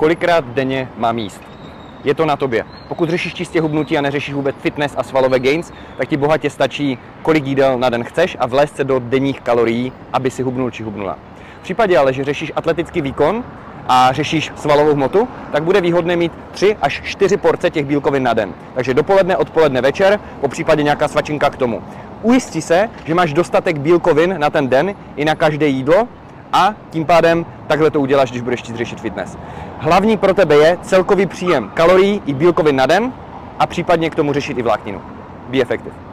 kolikrát denně mám jíst. Je to na tobě. Pokud řešíš čistě hubnutí a neřešíš vůbec fitness a svalové gains, tak ti bohatě stačí, kolik jídel na den chceš a vlézt se do denních kalorií, aby si hubnul či hubnula. V případě ale, že řešíš atletický výkon a řešíš svalovou hmotu, tak bude výhodné mít 3 až 4 porce těch bílkovin na den. Takže dopoledne, odpoledne, večer, po případě nějaká svačinka k tomu. Ujistí se, že máš dostatek bílkovin na ten den i na každé jídlo a tím pádem takhle to uděláš, když budeš chtít řešit fitness. Hlavní pro tebe je celkový příjem kalorií i bílkovin na den a případně k tomu řešit i vlákninu. Be effective.